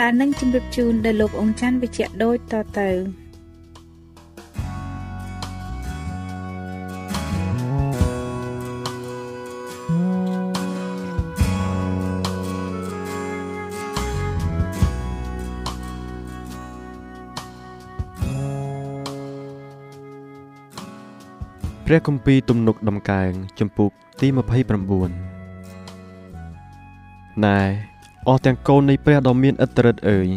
ដែលនឹងជម្រាបជូនដល់លោកអង្គច័ន្ទវិជ្ជៈដូចតទៅព្រះគម្ពីរទំនុកដំកើងចំពុកទី29ណែ អស់ទាំងកូននៃព្រះដ៏មានឥទ្ធិឫទ្ធិអើយ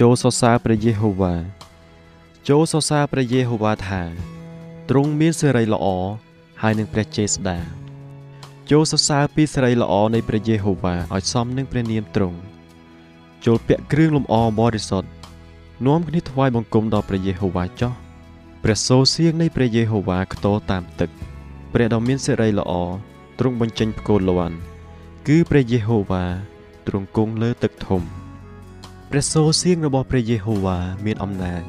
ចូលសរសើរព្រះយេហូវ៉ាចូលសរសើរព្រះយេហូវ៉ាថាទ្រង់មានសេរីល្អហើយនឹងព្រះជេស្តាចូលសរសើរពីសេរីល្អនៃព្រះយេហូវ៉ាឲ្យសមនឹងព្រះនាមទ្រង់ចូលពាក់គ្រឿងលម្អបរិសុទ្ធនាំគ្នាថ្វាយបង្គំដល់ព្រះយេហូវ៉ាចោះព្រះសូរសៀងនៃព្រះយេហូវ៉ាខ្ទរតាមទឹកព្រះដ៏មានសេរីល្អទ្រង់បញ្ចេញផ្គរលាន់គឺព្រះយេហូវ៉ា ទ្រង់គង់លើទឹកធំព្រះសូរសៀងរបស់ព្រះយេហូវ៉ាមានអំណាច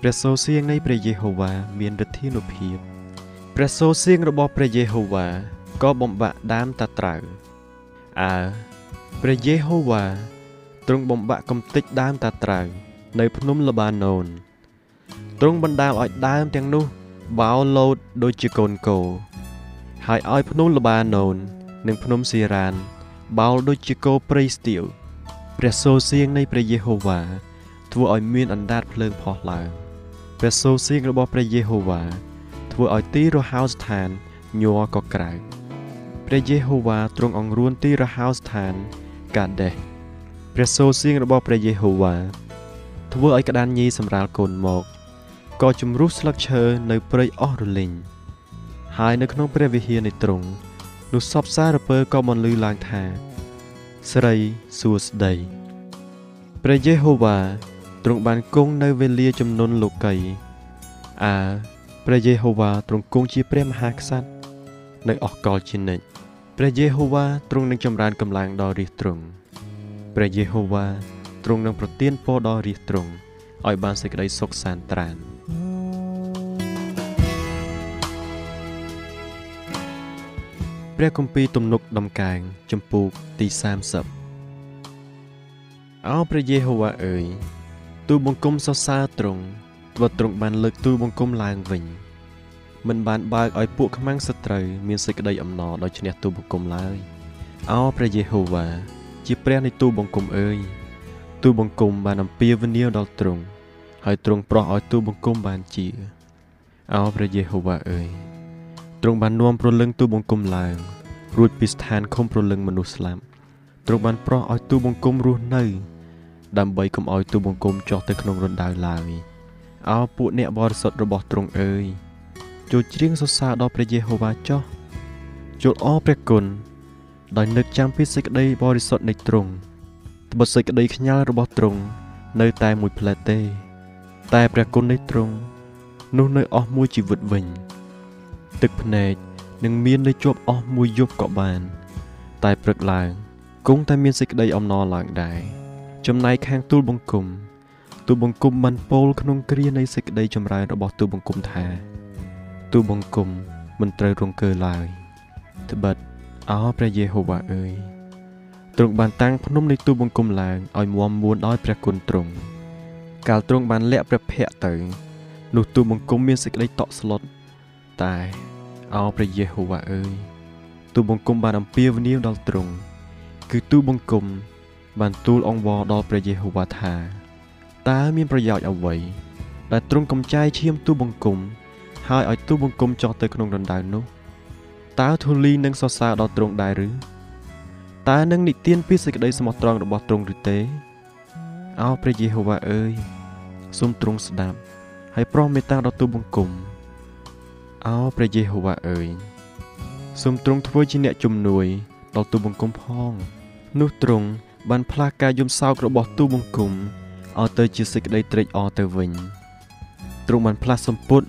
ព្រះសូរសៀងនៃព្រះយេហូវ៉ាមានឫទ្ធានុភាពព្រះសូរសៀងរបស់ព្រះយេហូវ៉ាក៏បំបាក់ដើមតាត្រាវអើព្រះយេហូវ៉ាទ្រង់បំបាក់កំទេចដើមតាត្រាវនៅភ្នំលបាណូនទ្រង់បណ្ដាលឲ្យដើមទាំងនោះបោលោតដូចជាកូនគោហើយឲ្យភ្នំលបាណូន និងភ្នំស៊ីរ៉ាន បោលដូចជាគោព្រៃស្ទៀវព្រះសូរសៀងនៃព្រះយេហូវ៉ាធ្វើឲ្យមានអណ្ដាតភ្លើងផុសឡើងព្រះសូរសៀងរបស់ព្រះយេហូវ៉ាធ្វើឲ្យទីរហោស្ថានញ័រក៏ក្រៅព្រះយេហូវ៉ាទ្រង់អង្រួនទីរហោស្ថានកាដេសព្រះសូរសៀងរបស់ព្រះយេហូវ៉ាធ្វើឲ្យក្តានញីសម្រាលកូនមកក៏ជំរុះស្លឹកឈើនៅព្រៃអស់រលីងហើយនៅក្នុងព្រះវិហារនៃទ្រង់ នោះសពសារពើក៏បន្លឺឡើងថា ស្រីសួស្តីព្រះយេហូវ៉ាទ្រង់បានគង់នៅវេលាចំនួនលោកីអើព្រះយេហូវ៉ាទ្រង់គង់ជាព្រះមហាក្សត្រនៅអស់កលជានិច្ចព្រះយេហូវ៉ាទ្រង់នឹងចម្រើនកម្លាំងដល់រាជទ្រង់ព្រះយេហូវ៉ាទ្រង់នឹងប្រទានពរដល់រាជទ្រង់ឲ្យបានសេចក្តីសុខសាន្តត្រាន ព្រះគម្ពីរទំនុកដំកើងចំពូកទី30អោព្រះយេហូវ៉ាអើយទូបង្គំសរសើរទ្រង់ទ្រទ្រង់បានលើកទូបង្គំឡើងវិញមិនបានបើកឲ្យពួកខ្មាំងសត្រូវមានសេចក្តីអំណរដោយឈ្នះទូបង្គំឡើយអោព្រះយេហូវ៉ាជាព្រះនៃទូបង្គំអើយទូបង្គំបានអំពាវនាវដល់ទ្រង់ហើយទ្រង់ប្រោះឲ្យទូបង្គំបានជាអោព្រះយេហូវ៉ាអើយ ទ្រង់បាននាំប្រលឹងទូបង្គំឡើងរួចពីស្ថានឃុំប្រលឹងមនុស្សស្លាប់ទ្រង់បានប្រោះឲ្យទូបង្គំរស់នៅ ដើម្បីកុំឲ្យទូបង្គំចុះទៅក្នុងរណ្ដៅឡើយអោពួកអ្នកបរិសុទ្ធរបស់ទ្រង់អើយចូលច្រៀងសរសើរដល់ព្រះយេហូវ៉ាចុះចូលអរព្រះគុណដោយនឹកចាំពីសេចក្តីបរិសុទ្ធនៃទ្រង់ត្បិតសេចក្តីខ្ញាល់របស់ទ្រង់នៅតែមួយផ្លែទេ តែព្រះគុណនៃទ្រង់នោះនៅអស់មួយជីវិតវិញ ទឹកភ្នែកនឹងមាននៅជាប់អស់មួយយប់ក៏បាន តែព្រឹកឡើងគង់តែមានសេចក្តីអំណរឡើងដែរចំណែកខាងទូលបង្គំទូលបង្គំបានពោលក្នុងគ្រានៃសេចក្តីចម្រើនរបស់ទូលបង្គំថាទូលបង្គំមិនត្រូវរង្គើឡើយត្បិតអោព្រះយេហូវ៉ាអើយទ្រង់បានតាំងភ្នំនៃទូលបង្គំឡើងឲ្យមាំមួនដោយព្រះគុណទ្រង់កាលទ្រង់បានលាក់ព្រះភ័ក្ត្រទៅនោះទូលបង្គំមានសេចក្តីតក់ស្លុតតែ អោព្រះយេហូវ៉ាអើយទូលបង្គំបានអំពាវនាវដល់ទ្រង់គឺទូលបង្គំបានទូលអង្វរដល់ព្រះយេហូវ៉ាថាតើមានប្រយោជន៍អ្វីដែលទ្រង់កំចាយឈាមទូលបង្គំហើយឲ្យទូលបង្គំចោះទៅក្នុងរណ្ដៅនោះតើធូលីនឹងសរសើរដល់ទ្រង់ដែរឬតើនឹងនិទានពីសេចក្តីស្មោះត្រង់របស់ទ្រង់ឬទេអោព្រះយេហូវ៉ាអើយសូមទ្រង់ស្ដាប់ហើយប្រោះមេត្តាដល់ទូលបង្គំ អោព្រះយេហូវ៉ាអើយសូមទ្រង់ធ្វើជាអ្នកជំនួយដល់ទូលបង្គំផង នោះទ្រង់បានផ្លាស់ការយំសោករបស់ទូលបង្គំឲ្យទៅជាសេចក្តីត្រេកអរទៅវិញទ្រង់បានផ្លាស់សម្ពុត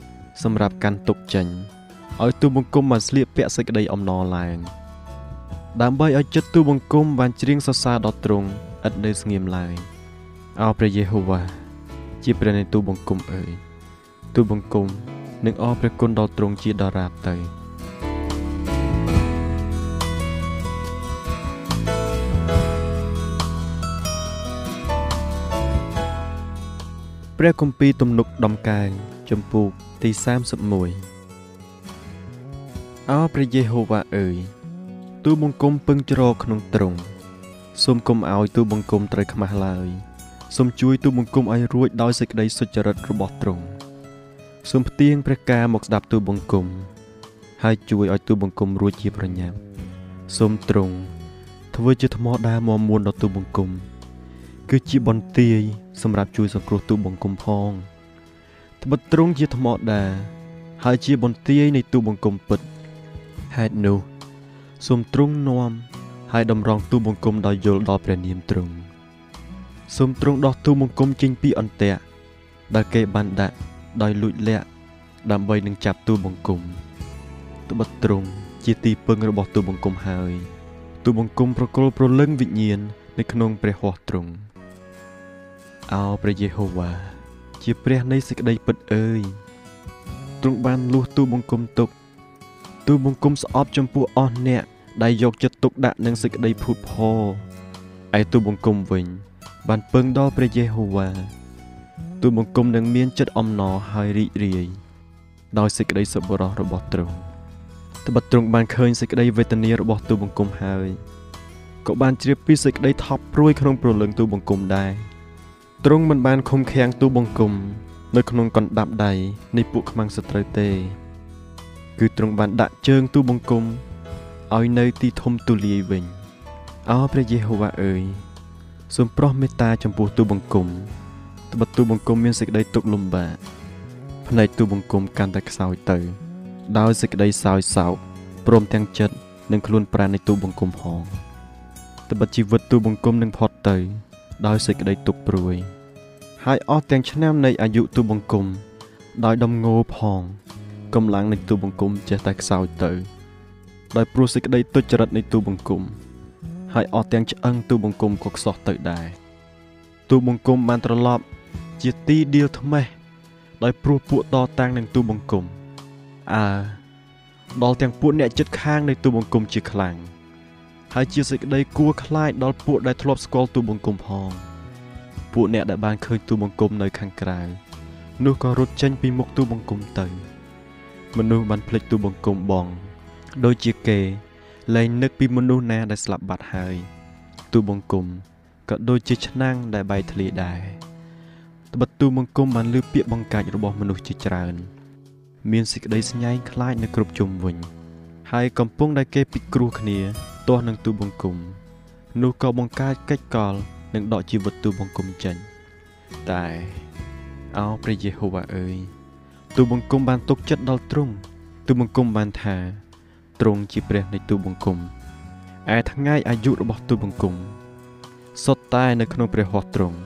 សម្រាប់កាន់ទុកចេញឲ្យទូលបង្គំបានស្លៀកពាក់សេចក្តីអំណរឡើង ដើម្បីឲ្យចិត្តទូលបង្គំបានច្រៀងសរសើរដល់ទ្រង់ឥតនៅស្ងៀមឡើយអោព្រះយេហូវ៉ាជាព្រះនៃទូលបង្គំអើយទូលបង្គំ នឹងអរព្រះគុណដល់ទ្រង់ជាដរាបទៅព្រះគម្ពីរទំនុកដំកើងចំពូកទី31អោព្រះយេហូវ៉ាអើយទូលបង្គំពឹងជ្រកក្នុងទ្រង់សូមកុំឲ្យទូលបង្គំត្រូវខ្មាស់ឡើយសូមជួយទូលបង្គំឲ្យរួចដោយសេចក្តីសុចរិតរបស់ទ្រង់ សូមផ្ទៀងព្រះការមកស្ដាប់ទូលបង្គំហើយជួយឲ្យទូលបង្គំរួចជាប្រញាប់សូមទ្រង់ធ្វើជាថ្មដាមមួនដល់ទូលបង្គំគឺជាបន្ទាយសម្រាប់ជួយសង្គ្រោះទូបង្គំផងត្បិតទ្រង់ជាថ្មដាហើយជាបន្ទាយនៃទូបង្គំពិតហេតុនោះសូមទ្រង់នាំហើយតម្រង់ទូបង្គំដោយយល់ដល់ព្រះនាមទ្រង់សូមទ្រង់ដោះទូបង្គំចេញពីអន្ទាក់ដែលគេបានដាក់ ដោយលួចលាក់ដើម្បីនឹងចាប់ទូបង្គំត្បិតទ្រង់ជាទីពឹងរបស់ទូបង្គំហើយ ទូបង្គំប្រគល់ប្រលឹងវិញ្ញាណនៅក្នុងព្រះហស្ថទ្រង់អោព្រះយេហូវ៉ាជាព្រះនៃសេចក្តីពិតអើយទ្រង់បានលួសទូបង្គំទុក ទូបង្គំស្អប់ចំពោះអស់អ្នកដែលយកចិត្តទុកដាក់នឹងសេចក្តីភូតផរឯទូបង្គំវិញ បានពឹងដល់ព្រះយេហូវ៉ា ទូបង្គំនឹងមានចិត្តអំណរហើយរីករាយដោយសេចក្តីសប្បុរសរបស់ទ្រង់ត្បិតទ្រង់បានឃើញសេចក្តីវេទនារបស់ទូបង្គំហើយក៏បានជ្រាបពីសេចក្តីថប់ព្រួយក្នុងព្រលឹងទូបង្គំដែរទ្រង់មិនបានឃុំឃាំងទូបង្គំនៅក្នុងកណ្ដាប់ដៃនៃពួកខ្មាំងសត្រូវទេ គឺទ្រង់បានដាក់ជើងទូបង្គំឲ្យនៅទីធំទូលាយវិញអោព្រះយេហូវ៉ាអើយសូមប្រោះមេត្តាចំពោះទូបង្គំ ត្បិតទូបង្គំមានសេចក្តីទុក្ខលំបាកភ្នែកទូបង្គំកាន់តែខ្សោយទៅ ដោយសេចក្តីសោយសោកព្រមទាំងចិត្តនិងខ្លួនប្រាណនៃទូបង្គំផងត្បិតជីវិតទូបង្គំនឹងផុតទៅ ដោយសេចក្តីទុក្ខព្រួយ ហើយអស់ទាំងឆ្នាំនៃអាយុទូបង្គំ ដោយដំងោផងកម្លាំងនៃទូបង្គំចេះតែខ្សោយទៅ ដោយព្រោះសេចក្តីទុច្ចរិតនៃទូបង្គំ ហើយអស់ទាំងឆ្អឹងទូបង្គំក៏ខ្សោះទៅដែរទូបង្គំបានត្រឡប់ ជាទីដៀលថ្មេះដោយព្រោះពួកតតាំងនឹងទូបង្គំអើដល់ទាំងពួកអ្នកចិត្តខាងនៃទូបង្គំជាខ្លាំងហើយជាសេចក្តីគួរខ្លាចដល់ពួកដែលធ្លាប់ស្គាល់ទូបង្គំផងពួកអ្នកដែលបានឃើញទូបង្គំនៅខាងក្រៅនោះក៏រត់ចេញពីមុខទូបង្គំទៅ មនុស្សបានភ្លេចទូបង្គំបងដូចជាគេលែងនឹកពីមនុស្សណាដែលស្លាប់បាត់ហើយទូបង្គំក៏ដូចជាឆ្នាំងដែលបែកធ្លាយដែរ ត្បិតទូបង្គំបានលើពាក្យបង្កាច់របស់មនុស្សជាច្រើន មានសេចក្តីស្ញែងខ្លាចនៅគ្រប់ជុំវិញ ហើយកំពុងដែលគេពិគ្រោះគ្នាទាស់នឹងទូបង្គំនោះក៏បង្កើតកិច្ចកលនិងដកជីវិតទូបង្គំចេញតែអោព្រះយេហូវ៉ាអើយទូបង្គំបានទុកចិត្តដល់ទ្រង់ទូបង្គំបានថាទ្រង់ជាព្រះនៃទូបង្គំឯថ្ងៃអាយុរបស់ទូបង្គំសុទ្ធតែនៅក្នុងព្រះហស្ថទ្រង់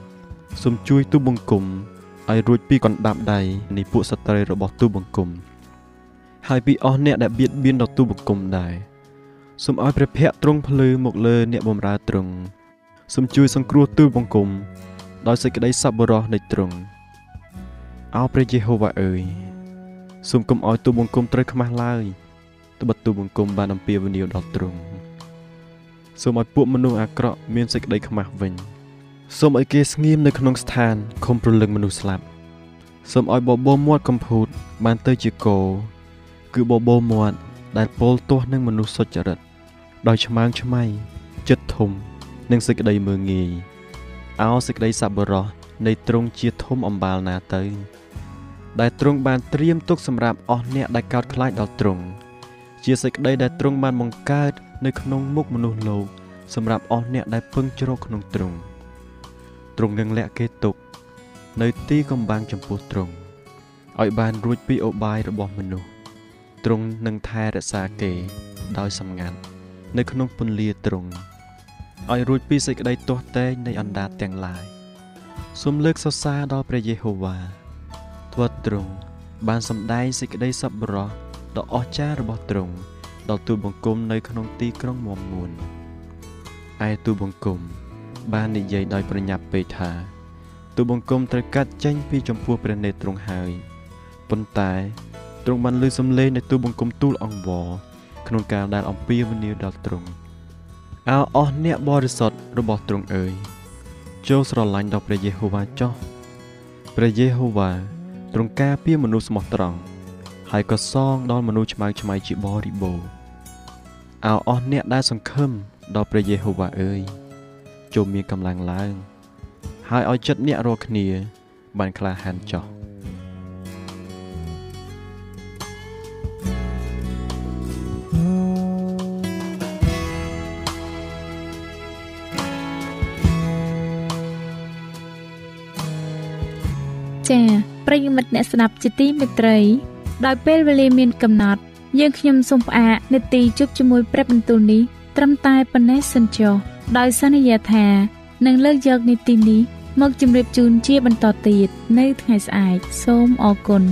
សូមជួយទូបង្គំឲ្យរួចពីកណ្ដាប់ដៃនៃពួកសត្រូវរបស់ទូបង្គំហើយពីអស់អ្នកដែលបៀតបៀនដល់ទូបង្គំដែរសូមឲ្យព្រះភ័ក្ត្រទ្រង់ភ្លឺមកលើអ្នកបម្រើទ្រង់សូមជួយសង្គ្រោះទូលបង្គំដោយសេចក្តីសប្បុរសនៃទ្រង់អោព្រះយេហូវ៉ាអើយសូមកុំឲ្យទូលបង្គំត្រូវខ្មាស់ឡើយត្បិតទូលបង្គំបានអំពាវនាវដល់ទ្រង់សូមឲ្យពួកមនុស្សអាក្រក់មានសេចក្តីខ្មាស់វិញ សូមឲ្យគេស្ងៀមនៅក្នុងស្ថានខំប្រលឹងមនុស្សស្លាប់សូមឲ្យបបោមាត់កំភូត បានទៅជាគោគឺបបោមាត់ដែលពោលទាស់នឹងមនុស្សសុចរិតដោយឆ្មាងឆ្មៃចិត្តធំ និងសេចក្តីមើងងាយអោសេចក្តីសប្បុរសនៃទ្រង់ជាធំអំបាលណាទៅ ដែលទ្រង់បានត្រៀមទុកសម្រាប់អស់អ្នកដែលកោតខ្លាចដល់ទ្រង់ជាសេចក្តីដែលទ្រង់បានបង្កើតនៅក្នុងមុខមនុស្សលោកសម្រាប់អស់អ្នកដែលពឹងជ្រកក្នុងទ្រង់ ទ្រង់នឹងលាក់គេទុក នៅទីកំបាំងចំពោះទ្រង់ឲ្យបានរួចពីឧបាយរបស់មនុស្សទ្រង់នឹងថែរក្សាគេដោយសម្ងាត់នៅក្នុងពន្លាទ្រង់ឲ្យរួចពីសេចក្តីទាស់ទែងនៃអណ្ដាតទាំងឡាយសូមលើកសរសើរដល់ព្រះយេហូវ៉ាទ្រង់ទ្រង់បានសម្ដែងសេចក្តីសប្បុរសដ៏អស្ចារ្យរបស់ទ្រង់ដល់ទូលបង្គំនៅក្នុងទីក្រុងមមមួនឯទូលបង្គំ បាននិយាយដោយប្រញាប់ពេកថាទូលបង្គំត្រូវកាត់ចេញពីចំពោះព្រះនេត្រទ្រង់ហើយប៉ុន្តែទ្រង់បានលើសំឡេងនៃទូលបង្គំទូលអង្វរក្នុងការដែលអំពាវនាវដល់ទ្រង់អោអស់អ្នកបរិសុទ្ធរបស់ទ្រង់អើយចូលស្រឡាញ់ដល់ព្រះយេហូវ៉ាចុះព្រះយេហូវ៉ាទ្រង់ការពារមនុស្សស្មោះត្រង់ហើយក៏សងដល់មនុស្សឆ្មៅឆ្មៃជាបរិបូរណ៍អោអស់អ្នកដែលសង្ឃឹមដល់ព្រះយេហូវ៉ាអើយ ចូលមានកម្លាំងឡើង ហើយឲ្យចិត្តអ្នករាល់គ្នា បានក្លាហានចុះចា៎ប្រិយមិត្តអ្នកស្ដាប់ជាទីមេត្រី ដោយពេលវេលាមានកំណត់ យើងខ្ញុំសូមផ្អាកនាទីជប់ជាមួយព្រឹបបន្ទូលនេះត្រឹមតែប៉ុណ្ណេះសិនចុះ ដោយសន្យាថានឹងលើកយកនីតិនេះមកជម្រាបជូនជាបន្តទៀតនៅថ្ងៃស្អែកសូមអរគុណ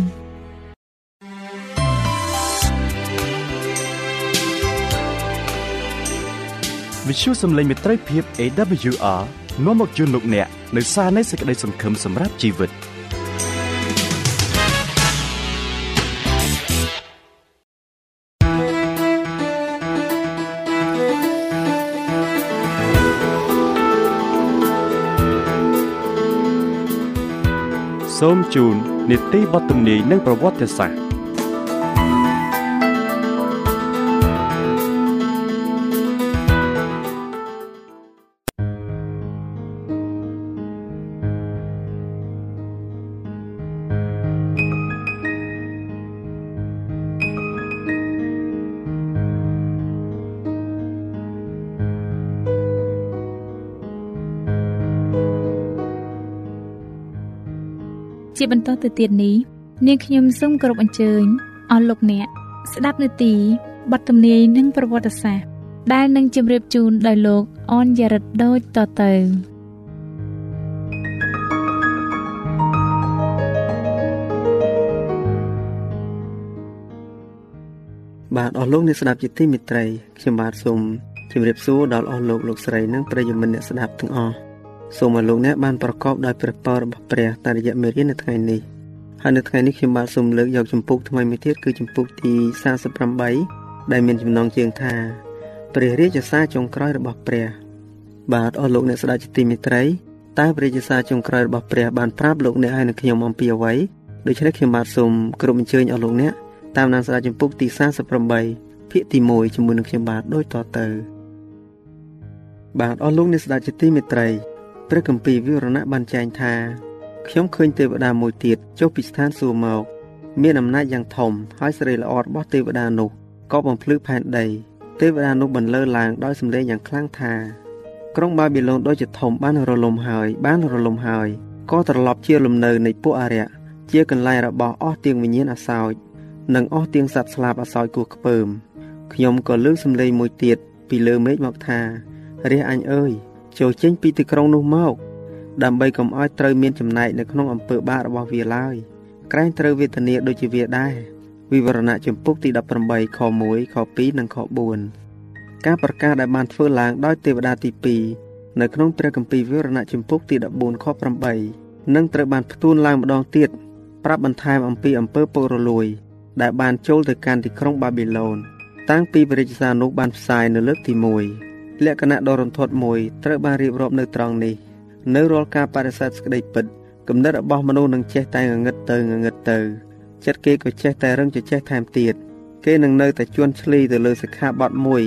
វិទ្យុសំឡេងមេត្រីភាព AWR នាំមកជូនលោកអ្នកនៅសារនៃសេចក្តីសង្ឃឹមសម្រាប់ជីវិត។ សូមជូននីតិបទទំនាយនិងប្រវត្តិសាស្ត្រ ជាបន្តទៅទៀតនេះនាងខ្ញុំសូមគោរពអញ្ជើញអស់លោកអ្នកស្ដាប់នាទីបទទំនាយនិងប្រវត្តិសាស្ត្រដែលនឹងជម្រាបជូនដោយលោកអនយ៉ារិតដូចតទៅបាទអស់លោកអ្នកស្ដាប់ជាទីមេត្រីខ្ញុំបាទសូមជម្រាបសួរដល់អស់លោកលោកស្រីនិងប្រិយមិត្តអ្នកស្ដាប់ទាំងអស់ សូមឲ្យលោកអ្នកបានប្រកបដោយព្រះពររបស់ព្រះតាមរយៈមេរៀននៅថ្ងៃនេះហើយនៅថ្ងៃនេះខ្ញុំបាទសូមលើកយកចម្ពោះថ្មីមួយទៀតគឺចម្ពោះទី48ដែលមានចំណងជើងថាព្រះរាជសារចុងក្រោយរបស់ព្រះ បាទអស់លោកអ្នកស្ដេចជាទីមេត្រីតើព្រះរាជសារចុងក្រោយរបស់ព្រះបានប្រាប់លោកអ្នកឲ្យនៅខ្ញុំអំពីអ្វីដូច្នេះខ្ញុំបាទសូមគ្រប់អញ្ជើញអស់លោកអ្នកតាមដានស្ដាប់ចម្ពោះទី48ភាគទី1ជាមួយនឹងខ្ញុំបាទដូចតទៅបាទអស់លោកអ្នកស្ដេចជាទីមេត្រី ព្រះគម្ពីរវិវរណៈបានចែងថាខ្ញុំឃើញទេវតាមួយទៀតចុះពីស្ថានសួគ៌មក មានអំណាចយ៉ាងធំហើយសេរីល្អរបស់ទេវតានោះក៏បំភ្លឺផែនដីទេវតានោះបន្លឺឡើងដោយសម្លេងយ៉ាងខ្លាំងថាក្រុងបាប៊ីឡូនដូចជាធំបានរលំហើយ បានរលំហើយក៏ត្រឡប់ជាលំនៅនៃពួកអារ្យជាកន្លែងរបស់អស់ទៀងវិញ្ញាណអាសោចនិងអស់ទៀងសត្វស្លាបអាសោចគោះខ្ពើមខ្ញុំក៏លើកសម្លេងមួយទៀតពីលើមេឃមកថារះអញអើយ ចូលចេញពីទីក្រុងនោះមក ដើម្បីកុំឲ្យត្រូវមានចំណែកនៅក្នុងអំពើបាបរបស់វាឡើយក្រែងត្រូវវេទនាដូចជាវាដែរវិវរណៈចម្ពុកទី18ខ1ខ2និងខ4ការប្រកាសដែលបានធ្វើឡើងដោយទេវតាទី2នៅក្នុងព្រះគម្ពីរវិវរណៈជំពូកទី14ខ8នឹងត្រូវបានផ្ទួនឡើងម្ដងទៀតប្រាប់បន្ថែមអំពីអំពើពុករលួយ ដែលបានចូលទៅកាន់ទីក្រុងបាប៊ីឡូនតាំងពីព្រះរាជសារនោះបានផ្សាយនៅលើកទី1 លក្ខណៈដ៏រន្ធត់មួយត្រូវបានរៀបរាប់នៅត្រង់នេះនៅរាល់ការបដិសេធសេចក្តីពិតគំនិតរបស់មនុស្សនឹងចេះតែងងឹតទៅងងឹតទៅចិត្តគេក៏ចេះតែរឹងចេះថែមទៀតគេនឹងនៅតែជួនឆ្លីទៅលើសិក្ខាបទមួយ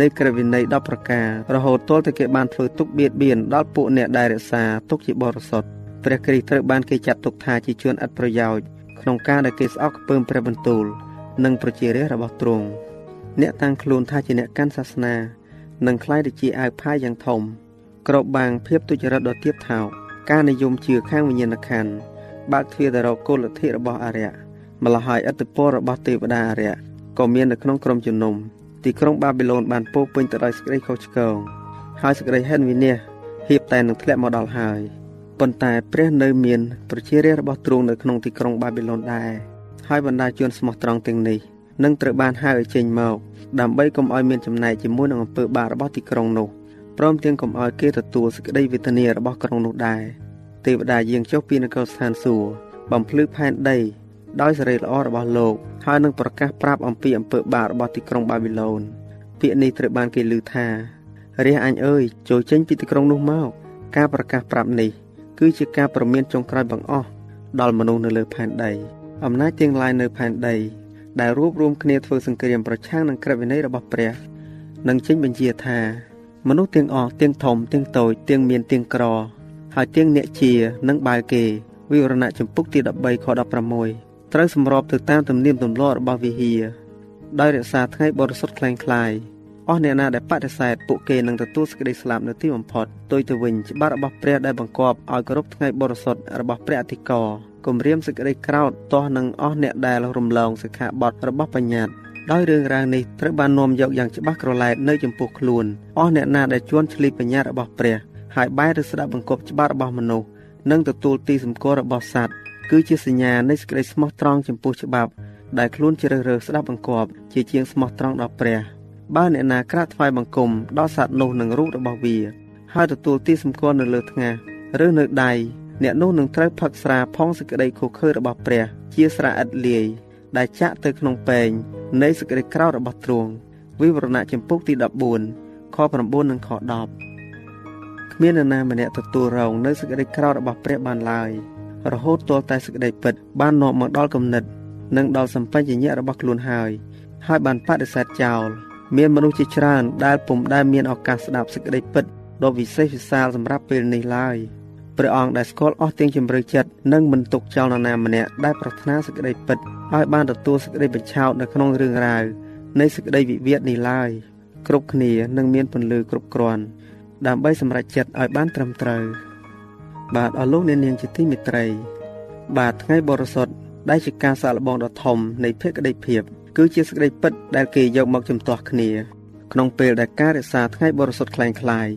នៃក្រឹតវិន័យ10ប្រការរហូតទាល់តែគេបានធ្វើទុកបៀតបៀនដល់ពួកអ្នកដែលរក្សាទុកជាបរិសុទ្ធព្រះគ្រីស្ទត្រូវបានគេចាត់ទុកថាជាជនឥតប្រយោជន៍ក្នុងការដែលគេស្អប់ខ្ពើមព្រះបន្ទូល និងប្រជារាស្ត្ររបស់ទ្រង់អ្នកតាំងខ្លួនថាជាអ្នកកាន់សាសនា នឹងคล้ายទៅជាអាវផាយយ៉ាងធំក្របបាំងភាពទុច្ចរិតដ៏ទាបថោកការនិយមជឿខាងវិញ្ញាណក្ខន្ធបើកទ្វារទៅរកគោលលទ្ធិរបស់អរិយម្ល៉េះហើយឥទ្ធិពលរបស់ទេវតាអរិយក៏មាននៅក្នុងក្រុមជំនុំទីក្រុងបាប៊ីឡូនបានពោពេញទៅដោយសេចក្តីខុសឆ្គងហើយសេចក្តីហិនវិនាសហៀបតែនឹងធ្លាក់មកដល់ហើយប៉ុន្តែព្រះនៅមានប្រជារាស្ត្ររបស់ទ្រង់នៅក្នុងទីក្រុងបាប៊ីឡូនដែរហើយបណ្ដាជនស្មោះត្រង់ទាំងនេះនឹងត្រូវបានហៅឲ្យចេញមក ដើម្បីកុំឲ្យមានចំណែកជាមួយនឹងអំពើបាបរបស់ទីក្រុងនោះព្រមទាំងកុំឲ្យគេទទួលសេចក្តីវេទនារបស់ក្រុងនោះដែរទេវតាយាងចុះពីនគរស្ថានសួគ៌បំភ្លឺផែនដី ដោយសេរីល្អរបស់លោកហើយនឹងប្រកាសប្រាប់អំពីអំពើបាបរបស់ទីក្រុងបាប៊ីឡូនពាក្យនេះត្រូវបានគេឮថារះអញអើយចូលចេញពីទីក្រុងនោះមកការប្រកាសប្រាប់នេះ គឺជាការប្រមានចុងក្រោយបង្អស់ដល់មនុស្សនៅលើផែនដីអំណាចទាំងឡាយនៅផែនដី ដែលរួបរวมគ្នាធ្វើសង្គ្រាមប្រឆាំងនឹងក្រឹតវិន័យរបស់ព្រះនិងចេញបញ្ជាថា មនុស្សទាំងអស់ទាំងធំទាំងតូចទាំងមានទាំងក្រ ហើយទាំងអ្នកជានិងបាវគេវិវរណៈចម្ពុកទី13ខ16ត្រូវសម្របទៅតាមទំនៀមទម្លាប់របស់វិហារដោយរក្សាថ្ងៃបរិសុទ្ធខ្លាំងខ្លាយអស់អ្នកណាដែលបដិសេធពួកគេនឹងទទួលសេចក្តីស្លាប់នៅទីបំផុតទុយទៅវិញច្បាប់របស់ព្រះដែលបង្គាប់ឲ្យគោរពថ្ងៃបរិសុទ្ធរបស់ព្រះអធិការ គម្រាមសេចក្តីក្រោធទាស់នឹងអស់អ្នកដែលរំលងសិក្ខាបទរបស់បញ្ញត្តិដោយរឿងរ៉ាវនេះត្រូវបាននាំយកយ៉ាងច្បាស់ក្រឡែតនៅចំពោះខ្លួនអស់អ្នកណាដែលជួនឆ្លៀតបញ្ញត្តិរបស់ព្រះហើយបែរទៅស្ដាប់បង្គាប់ច្បាប់របស់មនុស្សនិងទទួលទីសម្គាល់របស់សត្វគឺជាសញ្ញានៃសេចក្តីស្មោះត្រង់ចំពោះច្បាប់ដែលខ្លួនជ្រើសរើសស្ដាប់បង្គាប់ជាជាងស្មោះត្រង់ដល់ព្រះបើអ្នកណាក្រាក់ថ្វាយបង្គំដល់សត្វនោះនឹងរូបរបស់វាហើយទទួលទីសម្គាល់នៅលើថ្ងាសឬនៅដៃ អ្នកនោះនឹងត្រូវផឹកស្រាផងសេចក្តីខុសខើរបស់ព្រះ ជាស្រាឥតលាយដែលចាក់ទៅក្នុងពែងនៃសេចក្តីក្រោធរបស់ទ្រង់វិវរណៈចម្ពោះទី14ខ9និងខ10គ្មាននរណាម្នាក់ទទួលរងនៅសេចក្តីក្រោធរបស់ព្រះបានឡើយរហូតទាល់តែសេចក្តីពិត បាននាំមកដល់គំនិត និងដល់សម្បញ្ញៈរបស់ខ្លួនហើយហើយបានបដិសេធចោលមានមនុស្សជាច្រើនដែលពុំដែលមានឱកាសស្ដាប់សេចក្តីពិតដ៏វិសេសវិសាលសម្រាប់ពេលនេះឡើយ ព្រះអង្គដែលស្គាល់អស់ទាំងជំរឿចិត្តនិងមិនទុកចោលនរណាម្នាក់ដែលប្រាថ្នាសេចក្តីពិតហើយបានទទួលសេចក្តីបញ្ឆោតនៅក្នុងរឿងរ៉ាវនៃសេចក្តីវិវាទនេះឡើយគ្រប់គ្នានឹងមានពន្លឺគ្រប់គ្រាន់ដើម្បីសម្រេចចិត្តឲ្យបានត្រឹមត្រូវបាទអស់លោកអ្នកនាងជាទីមេត្រី បាទថ្ងៃបរិសុទ្ធដែលជាការសាកល្បងដ៏ធំនៃភក្តីភាព គឺជាសេចក្តីពិតដែលគេយកមកជំទាស់គ្នា ក្នុងពេលដែលការរក្សាថ្ងៃបរិសុទ្ធคล้ายคล้าย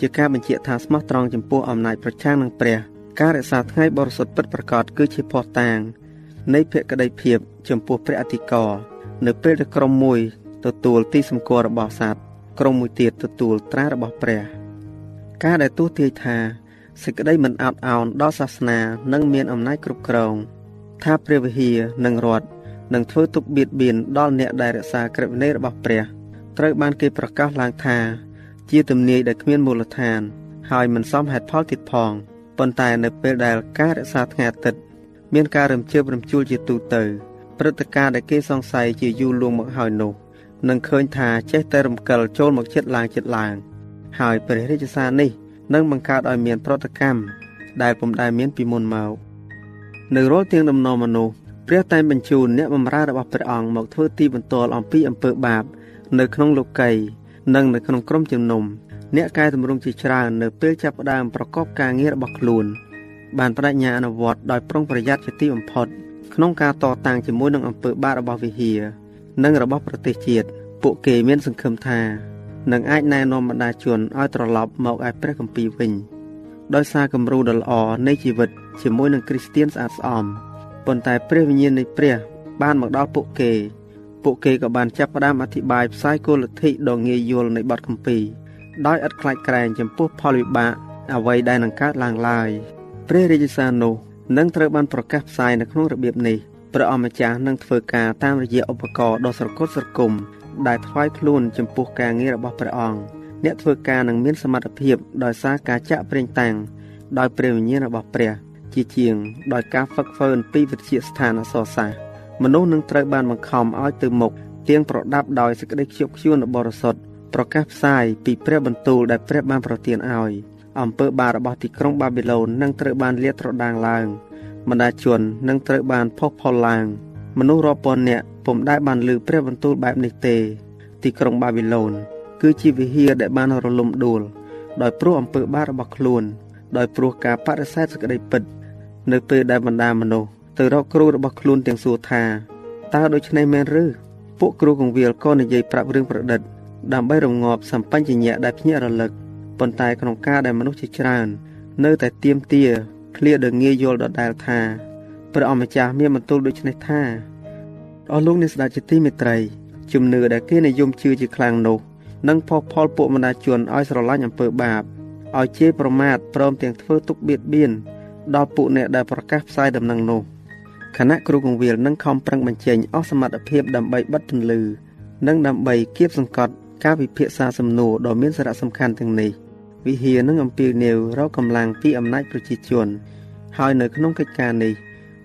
ជាការបញ្ជាក់ថាស្មោះត្រង់ចំពោះអំណាចប្រឆាំងនឹងព្រះ ការរក្សាថ្ងៃបរិសុទ្ធពិតប្រាកដគឺជាភ័ស្តុតាង នៃភក្តីភាពចំពោះព្រះអធិការនៅពេលដែលក្រុមមួយទទួលទីសម្គាល់របស់សត្វក្រុមមួយទៀតទទួលត្រារបស់ព្រះ ការដែលទោះទាយថាសេចក្តីមិនអោតអោនដល់សាសនានិងមានអំណាចគ្រប់គ្រង ថាព្រះវិហារនិងរដ្ឋនឹងធ្វើទុកបៀតបៀនដល់អ្នកដែលរក្សាក្រឹតវិន័យរបស់ព្រះ ត្រូវបានគេប្រកាសឡើងថា ជាទំនាយដែលគ្មានមូលដ្ឋាន ហើយមិនសមហេតុផលទៀតផងប៉ុន្តែនៅពេលដែលការរក្សាថ្ងៃអាទិត្យមានការរំជើបរំជួលជាទូទៅព្រឹត្តិការណ៍ដែលគេសង្ស័យជាយូរលួងមកហើយនោះនឹងឃើញថាចេះតែរំកិលចូលមកចិត្តឡើងចិត្តឡើង ហើយព្រះរាជសារនេះនិងបង្កើតឲ្យមានប្រតិកម្មដែលពុំដែលមានពីមុនមកនៅរាល់ទាំងដំណរមនុស្សព្រះតែងបញ្ជូនអ្នកបម្រើរបស់ព្រះអង្គមកធ្វើទីបន្ទាល់អំពីអំពើបាប នៅក្នុងលោកី និងនៅក្នុងក្រុមជំនុំអ្នកកែតម្រង់ជាច្រើននៅពេលចាប់ផ្ដើមប្រកបការងាររបស់ខ្លួន បានបដិញ្ញាអនុវត្តដោយប្រុងប្រយ័ត្នជាទីបំផុតក្នុងការតតាំងជាមួយនឹងអំពើបាបរបស់វិហារនិងរបស់ប្រទេសជាតិពួកគេមានសង្ឃឹមថានឹងអាចណែនាំបណ្ដាជនឲ្យត្រឡប់មកឯព្រះគម្ពីរវិញដោយសារគំរូដ៏ល្អនៃជីវិតជាមួយនឹងគ្រីស្ទៀនស្អាតស្អំប៉ុន្តែព្រះវិញ្ញាណនៃព្រះបានមកដល់ពួកគេ ពួកគេក៏បានចាប់ផ្ដើមអធិប្បាយផ្សាយគោលលទ្ធិដ៏ងាយយល់នៃបទគម្ពីរដោយឥតខ្លាចក្រែងចំពោះផលវិបាកអ្វីដែលនឹងកើតឡើងឡើយព្រះរាជសារនោះនឹងត្រូវបានប្រកាសផ្សាយនៅក្នុងរបៀបនេះព្រះអម្ចាស់នឹងធ្វើការតាមរយៈឧបករណ៍ដ៏ស្រគត់ស្រគំដែលថ្វាយខ្លួនចំពោះការងាររបស់ព្រះអង្គអ្នកធ្វើការនឹងមានសមត្ថភាពដោយសារការចាក់ប្រេងតាំងដោយព្រះវិញ្ញាណរបស់ព្រះ ជាជាងដោយការហ្វឹកហ្វឺនពីវិទ្យាស្ថានអសរសាស្ត្រ មនុស្សនឹងត្រូវបានបង្ខំឲ្យទៅមុខទៀងប្រដាប់ដោយសេចក្តីខ្ជាប់ខ្ជួនបរិសុទ្ធប្រកាសផ្សាយពីព្រះបន្ទូលដែលព្រះបានប្រទានឲ្យអំពើបាបរបស់ទីក្រុងបាប៊ីឡូននឹងត្រូវបានលាតត្រដាងឡើងបណ្ដាជននឹងត្រូវបានផុសផុលឡើងមនុស្សរាប់ពាន់នាក់ពុំដែលបានលើព្រះបន្ទូលបែបនេះទេ ទីក្រុងបាប៊ីឡូនគឺជាវិហារដែលបានរលំដួលដោយព្រោះអំពើបាបរបស់ខ្លួន ដោយព្រោះការបដិសេធសេចក្តីពិត នៅពេលដែលបណ្ដាមនុស្ស ទៅរកគ្រូរបស់ខ្លួនទាំងសួរថាតើដូច្នេះមែនឬពួកគ្រូកងវិលក៏និយាយប្រាប់រឿងប្រឌិត ដើម្បីរងាប់សម្បញ្ញៈដែលភ្ញាក់រលឹកប៉ុន្តែក្នុងការដែលមនុស្សជាច្រើន នៅតែទៀមទាឃ្លាដ៏ងាយយល់ដដែលថាព្រះអម្ចាស់មានបន្ទូលដូចនេះថាអស់លោកអ្នកស្ដេចជាទីមេត្រីជំនឿដែលគេនិយមជឿជាខ្លាំងនោះនឹងផុសផុលពួកបណ្ដាជនឲ្យស្រឡាញ់អំពើបាបឲ្យជេរប្រមាថព្រមទាំងធ្វើទុកបៀតបៀនដល់ពួកអ្នកដែលប្រកាសផ្សាយដំណឹងនោះ គណៈគ្រូកងវិលនឹងខំប្រឹងបញ្ចេញអស់សមត្ថភាពដើម្បីបិទពន្លឺនិងដើម្បីគៀបសង្កត់ការពិភាក្សាសំណួរដ៏មានសារៈសំខាន់ទាំងនេះវិហារនឹងអំពាវនាវរកកម្លាំងពីអំណាចប្រជាជន ហើយនៅក្នុងកិច្ចការនេះ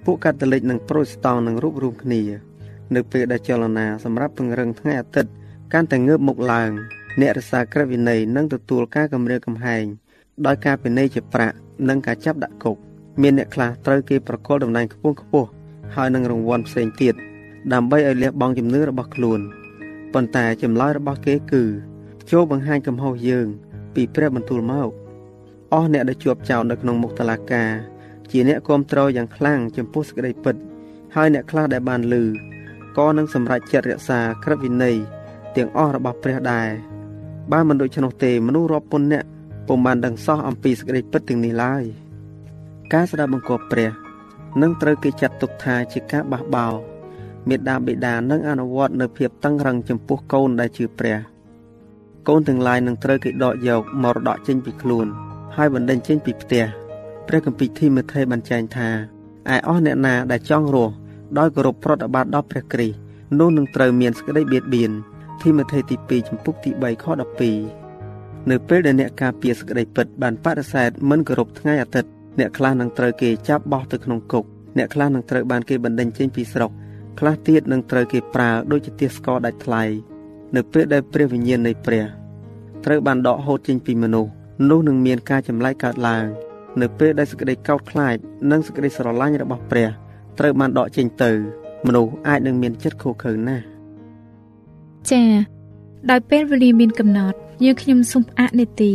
ពួកកាតូលិកនិងប្រូតស្តង់នឹងរួបរวมគ្នា នៅពេលដែលចលនាសម្រាប់ពង្រឹងថ្ងៃអាទិត្យកាន់តែងើបមុខឡើង អ្នករក្សាក្រឹតវិន័យនឹងទទួលការគម្រាមកំហែងដោយការពិន័យជាប្រាក់និងការចាប់ដាក់គុកមានអ្នកខ្លះត្រូវគេប្រកល់តំណែងខ្ពស់ខ្ពស់ ហើយនឹងរង្វាន់ផ្សេងទៀតដើម្បីឲ្យលះបង់ជំនឿរបស់ខ្លួនប៉ុន្តែចម្លើយរបស់គេគឺចូលបង្ហាញកំហុសយើង ពីព្រះបន្ទូលមកអស់អ្នកដែលជាប់ចោទនៅក្នុងមុខតឡាការជាអ្នកគ្រប់គ្រងយ៉ាងខ្លាំងចំពោះសេចក្តីពិត ហើយអ្នកខ្លះដែលបានលឺក៏នឹងសម្រេចចិត្តរក្សាក្រឹតវិន័យទាំងអស់របស់ព្រះដែរបើមិនដូច្នោះទេមនុស្សរាប់ពាន់នាក់ពុំបានដឹងសោះអំពីសេចក្តីពិតទាំងនេះឡើយការស្ដាប់បង្គាប់ព្រះ នឹងត្រូវគេចាត់ទុកថាជាការបះបោរមេដាបេដានឹងអនុវត្តនៅភាពតឹងរឹងចំពោះកូនដែលជឿព្រះកូនទាំងឡាយនឹងត្រូវគេដកយកមរតកចេញពីខ្លួន ហើយបណ្ដេញចេញពីផ្ទះព្រះគម្ពីរធីម៉ូថេបានចែងថាឯអស់អ្នកណាដែលចង់រស់ដោយគោរពប្រតិបត្តិដល់ព្រះគ្រីស្ទនោះនឹងត្រូវមានសេចក្តីបៀតបៀនធីម៉ូថេទី2ចំពុកទី3ខ12នៅពេលដែលអ្នកការពារសេចក្តីពិតបានបដិសេធមិនគោរពថ្ងៃអាទិត្យ អ្នកខ្លះនឹងត្រូវគេចាប់បោះទៅក្នុងគុកអ្នកខ្លះនឹងត្រូវបានគេបណ្ដេញចេញពីស្រុកខ្លះទៀតនឹងត្រូវគេប្រើដូចជាទាសស្ករដាច់ថ្លៃនៅពេលដែលព្រះវិញ្ញាណនៃព្រះត្រូវបានដកហូតចេញពីមនុស្សនោះនឹងមានការចម្លែកកើតឡើងនៅពេលដែលសេចក្តីកោតខ្លាចនិងសេចក្តីស្រឡាញ់របស់ព្រះត្រូវបានដកចេញទៅ មនុស្សអាចនឹងមានចិត្តខូខើណាស់ចា៎ដោយពេលវេលាមានកំណត់យើងខ្ញុំសូមផ្អាកនេតិ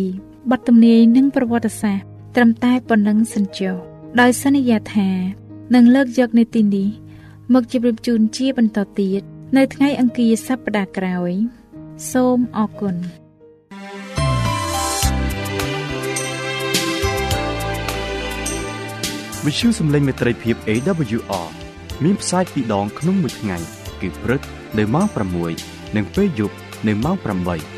បទទំនាយនិងប្រវត្តិសាស្ត្រ ត្រឹមតែប៉ុណ្ណឹងសិនចុះដោយសន្យាថានឹងលើកយកនេតិនេះមកជម្រាបជូនជាបន្តទៀតនៅថ្ងៃអង្គារសប្តាហ៍ក្រោយ សូមអរគុណវិទ្យុសំឡេងមេត្រីភាព AWR មានផ្សាយពីរដងក្នុងមួយថ្ងៃ គឺព្រឹកនៅម៉ោង6និងពេលយប់នៅម៉ោង8